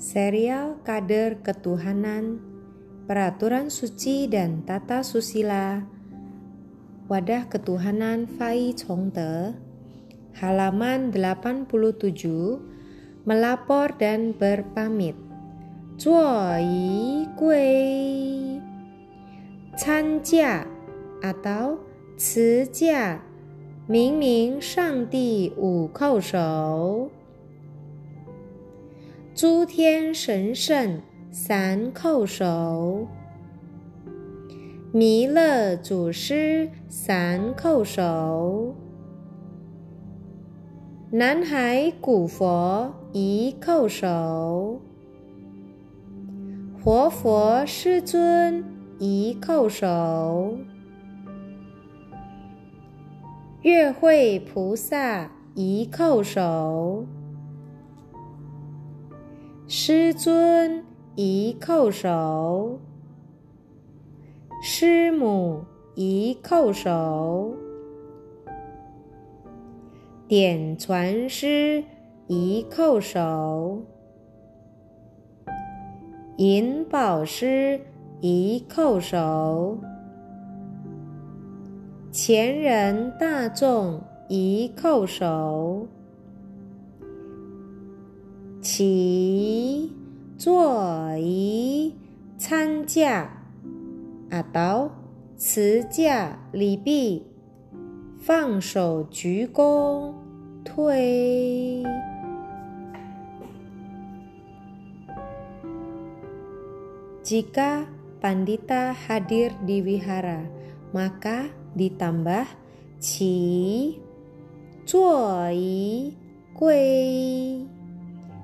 serial kader ketuhanan, peraturan suci dan tata susila, wadah ketuhanan Fai Chongte, halaman 87, melapor dan berpamit. Cuoi kue Canjia atau Cijia Ming Ming Shang Di Wu Kou Shou 诸天神圣三叩首，弥勒祖师三叩首，南海古佛一叩首，活佛师尊一叩首，月会菩萨一叩首。师尊一叩首，师母一叩首，点传师一叩首，银宝师一叩首，前人大众一叩首。起 Zuoyi Canja atau Cija Libi Fang Shou Ju Gong Tui Jika pandita hadir di wihara, maka ditambah qi zuoyi gui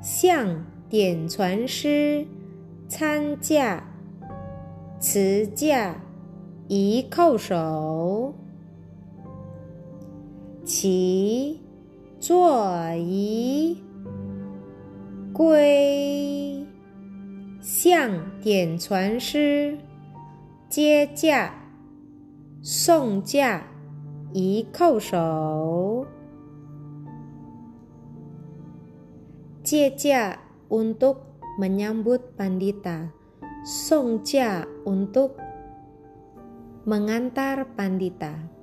xiang 点传师参驾，持驾一叩首，起坐仪归，向点传师接驾送驾一叩首。接驾 untuk menyambut pandita, Songja untuk mengantar pandita.